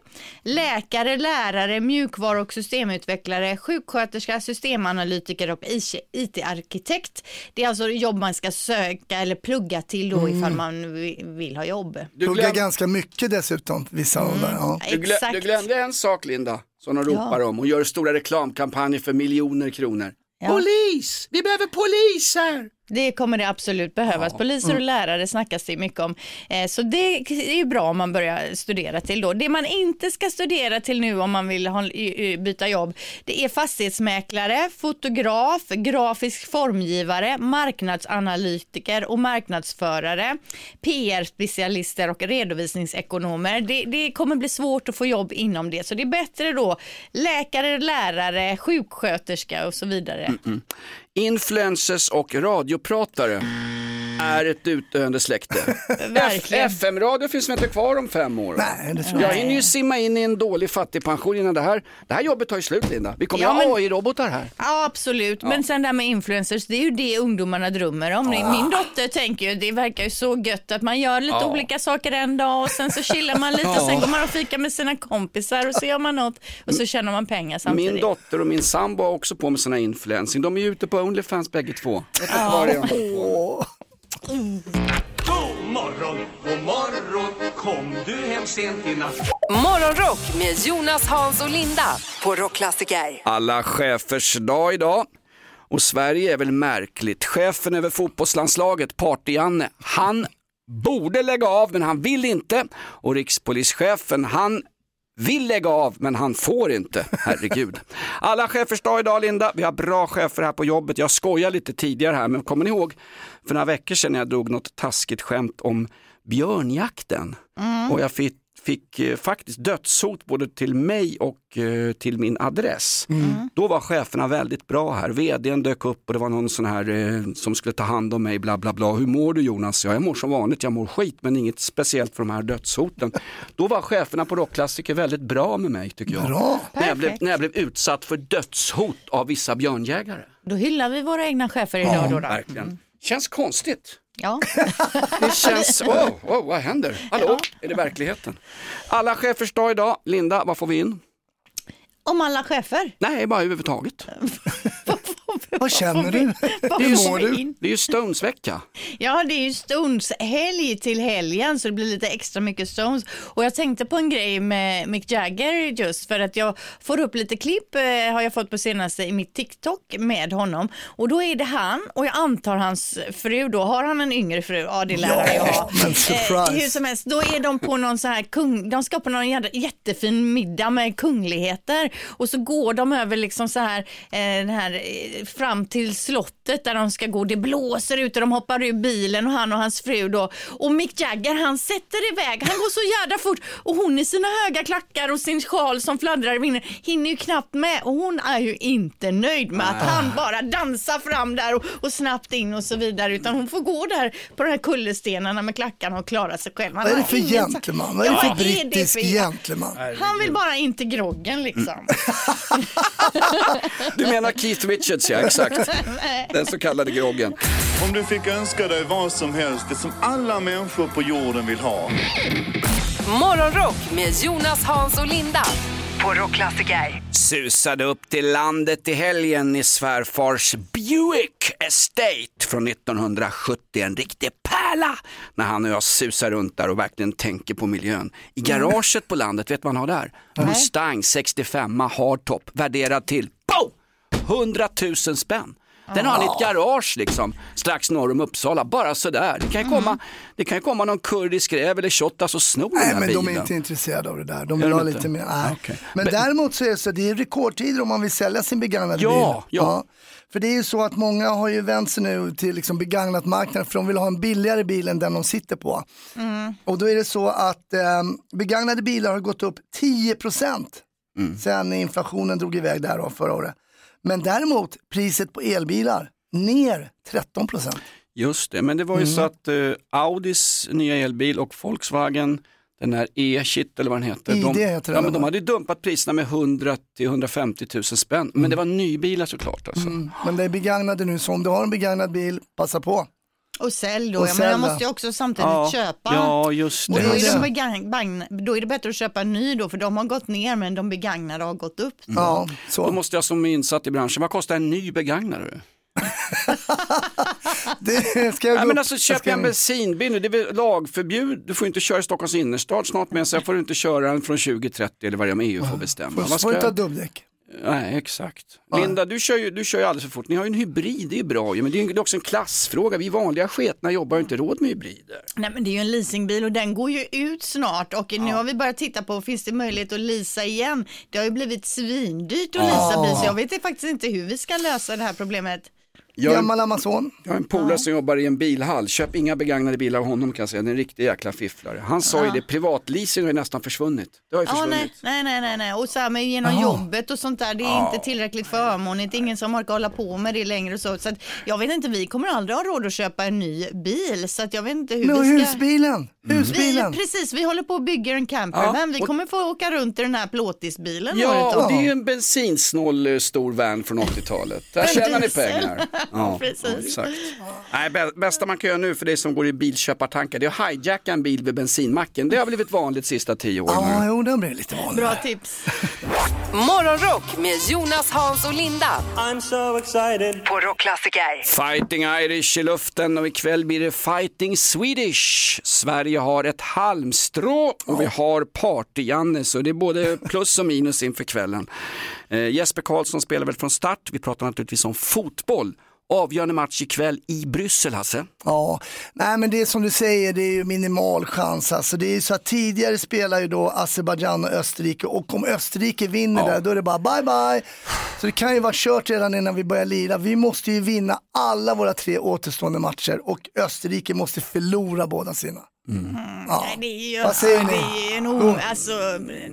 läkare, lärare, mjukvaru och systemutvecklare, sjuksköterska, systemanalytiker och IT-arkitekt. Det är alltså jobb man ska söka eller plugga till då ifall man vi- vill ha jobb. Du, Pluggar glöm, ganska mycket dessutom, vissa av dem. Ja. du, glö, Exakt. du glömde en sak Linda, som de ropar om och gör stora reklamkampanjer för miljoner kronor. Ja. Polis! Vi behöver poliser! Det kommer det absolut behövas. Poliser och lärare snackas det mycket om. Eh, Så det är bra om man börjar studera till då. Det man inte ska studera till nu om man vill y- y- byta jobb, det är fastighetsmäklare, fotograf, grafisk formgivare, marknadsanalytiker och marknadsförare, PR-specialister och redovisningsekonomer. Det, det kommer bli svårt att få jobb inom det, så det är bättre då läkare, lärare, sjuksköterska och så vidare. Influencers och radiopratare är ett utdöende släkte. Verkligen. FM-radio finns inte kvar om fem år? Nej, det tror Jag jag hinner ju simma in i en dålig fattigpension innan det här. Det här jobbet tar ju slut Linda. Vi kommer Ja, ju ha men- AI-robotar här. Ja, absolut. Men sen det här med influencers, det är ju det ungdomarna drömmer om. Min dotter tänker ju, det verkar ju så gött att man gör lite olika saker en dag och sen så chillar man lite och sen går man och fikar med sina kompisar och så gör man något och så tjänar man pengar samtidigt. Min dotter och min sambo har också på med såna influencing. De är ju ute på Onlyfans bägge två. Jag vet inte vad det är God morgon, god morgon Kom du hem sent i natt Morgonrock med Jonas, Hans och Linda på Rockklassiker. Alla chefers dag idag. Och Sverige är väl märkligt. Chefen över fotbollslandslaget, Party-Janne, han borde lägga av men han vill inte. Och rikspolischefen, han vill lägga av men han får inte. Herregud. Alla chefers dag idag Linda. Vi har bra chefer här på jobbet. Jag skojar lite tidigare här men kommer ni ihåg för några veckor sedan när jag drog något taskigt skämt om björnjakten? Och jag fick fick eh, faktiskt dödshot både till mig och eh, till min adress. Då var cheferna väldigt bra här. Vdn dök upp och det var någon sån här eh, som skulle ta hand om mig, bla bla bla. Hur mår du Jonas? Ja, jag mår som vanligt, jag mår skit men inget speciellt för de här dödshoten. Då var cheferna på Rockklassiker väldigt bra med mig tycker jag. Bra. När jag, blev, när jag blev utsatt för dödshot av vissa björnjägare. Då hyllar vi våra egna chefer idag då. då. Verkligen. Känns konstigt. Ja. [laughs] Det känns, [laughs] oh, oh, vad händer? Hallå, är det verkligheten? Alla chefers dag idag. Linda, vad får vi in? Om alla chefer. Nej, bara överhuvudtaget. [laughs] [laughs] Vad känner du? Vad Hur mår du? Det är ju Stones-vecka. Ja, det är ju Stones helg till helgen så det blir lite extra mycket Stones. Och jag tänkte på en grej med Mick Jagger just för att jag får upp lite klipp eh, har jag fått på senaste i mitt TikTok med honom. Och då är det han och jag antar hans fru då. Har han en yngre fru? Ja, det lär han ju ha. [laughs] surprise. hur som helst, då är de på någon så här kung, de ska på någon jättefin middag med kungligheter och så går de över liksom så här, eh, den här eh, fram till slottet där de ska gå. Det blåser ut och de hoppar ur bilen och han och hans fru då. Och Mick Jagger han sätter iväg, han går så jädra fort och hon i sina höga klackar och sin sjal som fladdrar i vinden hinner ju knappt med och hon är ju inte nöjd med att han bara dansar fram där och, och snabbt in och så vidare utan hon får gå där på de här kullerstenarna med klackarna och klara sig själv. Han Vad är det för gentleman? Vad är det Ja, för vad är det brittisk för- gentleman? Han vill bara inte groggen liksom. [laughs] Du menar Keith Richards, ja [laughs] exakt. [laughs] Den så kallade groggen. Om du fick önska dig vad som helst, det som alla människor på jorden vill ha. Morgonrock med Jonas, Hans och Linda på Rockklassiker. Susade upp till landet i helgen i svärfars Buick Estate från 1970. En riktig pärla när han och jag susar runt där och verkligen tänker på miljön. I garaget på landet, vet han har där? Mustang 65 hardtop värderad till 100 000 spänn. Den har han i ett garage liksom, strax norr om Uppsala, bara sådär. Det kan ju komma, det kan ju komma någon kurdisk räv eller shottaz och sno den Nej, här men bilen. de är inte intresserade av det där. De vill de ha inte? lite mer. Nej. Okej. Men, Men- däremot så är det så, det är rekordtider om man vill sälja sin begagnade Ja, bil. ja. För det är ju så att många har ju vänt sig nu till liksom begagnat marknaden för de vill ha en billigare bil än den de sitter på. Och då är det så att eh, begagnade bilar har gått upp 10% Mm. sen inflationen drog iväg där då förra året. Men däremot priset på elbilar ner 13%. Just det, men det var ju Mm. så att eh, Audis nya elbil och Volkswagen, den här e-shit eller vad den heter, ID de, heter ja, men de hade dumpat priserna med 100 till 150 000 spänn. Men det var nybilar såklart. Alltså. Mm. Men det är begagnade nu, så om du har en begagnad bil, passa på. Och sälj då, Och ja, men jag sälj då. måste ju också samtidigt Ja, köpa. ja, just Och det. då, är bagn- då är det bättre att köpa en ny då, för de har gått ner men de begagnade har gått upp. Ja, Då så. måste jag som är insatt i branschen, vad kostar en ny begagnare? [laughs] Det ska jag Ja, gå men alltså jag köp en bensinbil nu, det är lagförbud, du får inte köra i Stockholms innerstad snart men sen får du inte köra den från 2030 eller vad det är med EU får bestämma. Får, Vad får du ta dubbdäck? Nej, exakt. Linda, du kör, ju, du kör ju alldeles för fort. Ni har ju en hybrid, det är ju bra ju, men det är ju också en klassfråga. Vi vanliga sketna jobbar ju inte råd med hybrider. Nej men det är ju en leasingbil och den går ju ut snart och nu har vi börjat titta på, finns det möjlighet att leasa igen? Det har ju blivit svindyrt att leasa bil så jag vet faktiskt inte hur vi ska lösa det här problemet. Jag, Gammal Amazon. jag har en polare som jobbar i en bilhall, köp inga begagnade bilar av honom kan jag säga, det är en riktig jäkla fifflare. Han sa ju det, privatleasing har ju nästan försvunnit. Det har ju Ja, försvunnit. nej, nej, nej, nej, nej. Och så här med genom jobbet och sånt där, det är inte tillräckligt förmånligt, ingen som orkar hålla på med det längre och så. Så att jag vet inte, vi kommer aldrig ha råd att köpa en ny bil så att jag vet inte hur Men och vi ska... husbilen, Vi, husbilen. precis, vi håller på att bygga en campervan. vi och- kommer få åka runt i den här plåtisbilen Ja, och det är ju en bensinsnål eh, stor van från 80-talet. Där tjänar ni pengar. [laughs] [laughs] Ja, Precis. exakt. Nej, bä- bästa man kan göra nu för dig som går i bilköpartankar, det är att hijacka en bil vid bensinmacken. Det har blivit vanligt de sista tio åren. Ja, nu. jo, den blir lite vanlig. Bra tips. [laughs] Morgonrock med Jonas, Hans och Linda. I'm so excited. På Rockklassiker. Fighting Irish i luften och ikväll blir det Fighting Swedish. Sverige har ett halmstrå och vi har Party-Janne så det är både plus och minus inför kvällen. Eh, Jesper Karlsson spelar väl från start. Vi pratar naturligtvis om fotboll. Avgörande match ikväll i Bryssel, Hasse. Ja, nej men det är som du säger, det är ju minimal chans. Alltså, det är ju så att tidigare spelar ju då Azerbajdzjan och Österrike och om Österrike vinner Ja. där då är det bara bye bye. Så det kan ju vara kört redan innan vi börjar lira. Vi måste ju vinna alla våra tre återstående matcher och Österrike måste förlora båda sina. Ja. Nej, det är ju, Vad säger ni? det är nog, Jo. alltså, nej,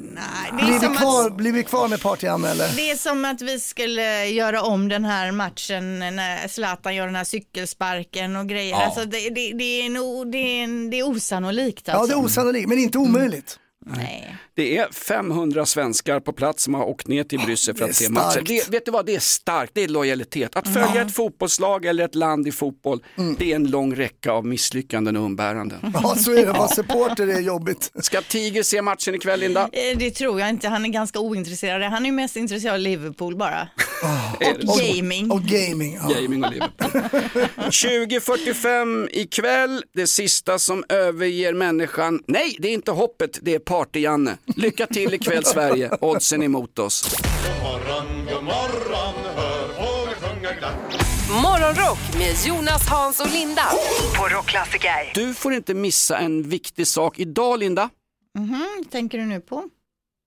det Blir vi, kvar, att, blir vi kvar med Partiham eller? det är som att vi skulle göra om den här matchen när Zlatan gör den här cykelsparken och grejer. Ja. Alltså, det, det, det, är nog, det, är, en- det är osannolikt. Ja, Alltså. det är osannolikt, men inte omöjligt. Nej. Det är 500 svenskar på plats som har åkt ner till Bryssel för att se matchen. Det, vet du vad, det är starkt, det är lojalitet. Att följa ett fotbollslag eller ett land i fotboll, det är en lång räcka av misslyckanden och umbäranden. [laughs] Ja, så är det. Vara supporter är jobbigt. [laughs] Ska Tiger se matchen ikväll, Linda? Eh, Det tror jag inte, han är ganska ointresserad. Han är mest intresserad av Liverpool bara. Det Och gaming. Och gaming. Ja. Gaming och Liverpool. [laughs] 20.45 ikväll, det sista som överger människan. Nej, det är inte hoppet, det är Party-Janne. Lycka till ikväll Sverige, oddsen emot oss. Morgonrock med Jonas, Hans och Linda. På Rockklassiker. Du får inte missa en viktig sak idag Linda. Mhm, tänker du nu på?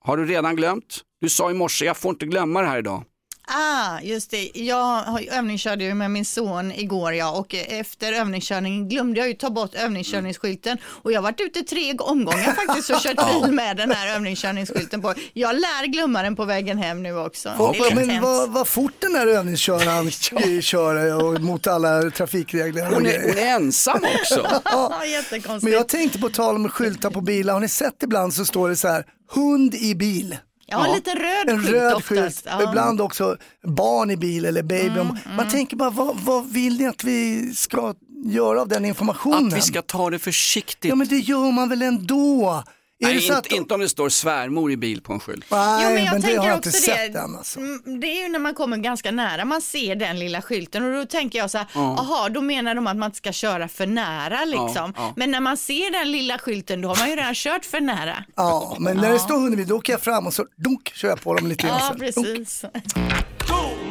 Har du redan glömt? Du sa i morse, jag får inte glömma det här idag. Ah, just det. Jag har- övningskörde ju med min son igår ja, och efter övningskörningen glömde jag ju ta bort övningskörningsskylten och jag har varit ute tre omgångar faktiskt och kört [laughs] bil med den här övningskörningsskylten på. Jag lär glömma den på vägen hem nu också. Är men vad, vad fort den här övningsköraren [laughs] kör och mot alla trafikregler. och Hon är, hon är ensam också. [laughs] Ja, jättekonstigt. Men jag tänkte på tal om skyltar på bilar, har ni sett ibland så står det så här, hund i bil. Ja, en liten röd En skylt röd oftast. skylt, Ja. Mm, ibland också barn i bil eller baby. Man tänker bara, vad, vad vill ni att vi ska göra av den informationen? Att vi ska ta det försiktigt. Ja men det gör man väl ändå? Det Nej, inte, att... inte om det står svärmor i bil på en skylt. Nej, Jo, men jag det tänker har jag också inte det. sett än alltså. Mm, Det är ju när man kommer ganska nära man ser den lilla skylten och då tänker jag så här, Ja. jaha, då menar de att man inte ska köra för nära liksom. ja. Men när man ser den lilla skylten då har man ju redan kört för nära. Ja, men när det står hund i bil då åker jag fram och så dunk, kör jag på dem lite grann. Ja, så. Dunk.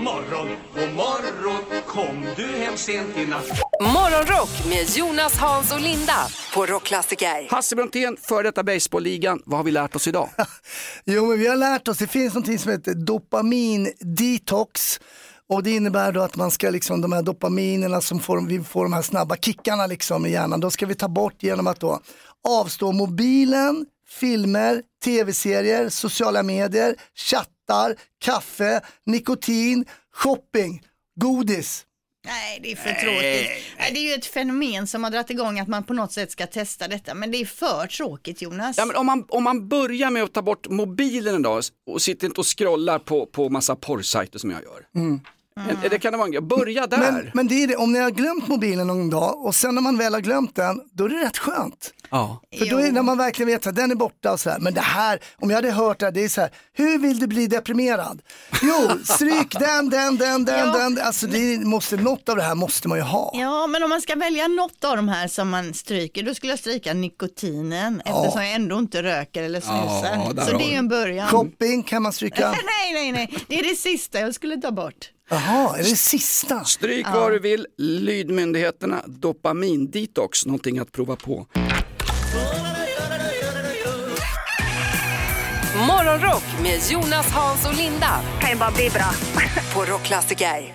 Morgon, god morgon, kom du hem sent i natt? Morgonrock med Jonas, Hans och Linda på Rockklassiker. Hasse Brontén, före detta baseballligan. Vad har vi lärt oss idag? [laughs] Jo, men vi har lärt oss, det finns något som heter dopamin-detox. Och det innebär då att man ska liksom, de här dopaminerna som får, vi får de här snabba kickarna liksom i hjärnan, då ska vi ta bort genom att då avstå mobilen, filmer, tv-serier, sociala medier, chattar, kaffe, nikotin, shopping, godis. Nej, det är för tråkigt. Nej, Det är ju ett fenomen som har dragit igång att man på något sätt ska testa detta, men det är för tråkigt Jonas. Ja, men om, man, om man börjar med att ta bort mobilen en dag och sitter inte och scrollar på, på massa porrsajter som jag gör. Mm. En- Det kan det vara en grej. Börja där. Men, men det är det, om ni har glömt mobilen någon dag och sen när man väl har glömt den, då är det rätt skönt. Ja. För då är när man verkligen vet att den är borta och så här. Men det här, om jag hade hört det här, det är så här, hur vill du bli deprimerad? Jo, [laughs] stryk den, den, den, den, Ja. den. Alltså det måste, något av det här måste man ju ha. Ja, men om man ska välja något av de här som man stryker, då skulle jag stryka nikotinen eftersom jag ändå inte röker eller snusar. Ja, där Så har det är ju en början. Shopping kan man stryka. [laughs] nej, nej, nej, det är det sista jag skulle ta bort. Jaha, är det sista? Stryk vad du vill, lyd myndigheterna, dopamin-detox, någonting att prova på. Morgonrock med Jonas, Hans och Linda. Kan ju bara bli bra. [laughs] på Rockklassiker.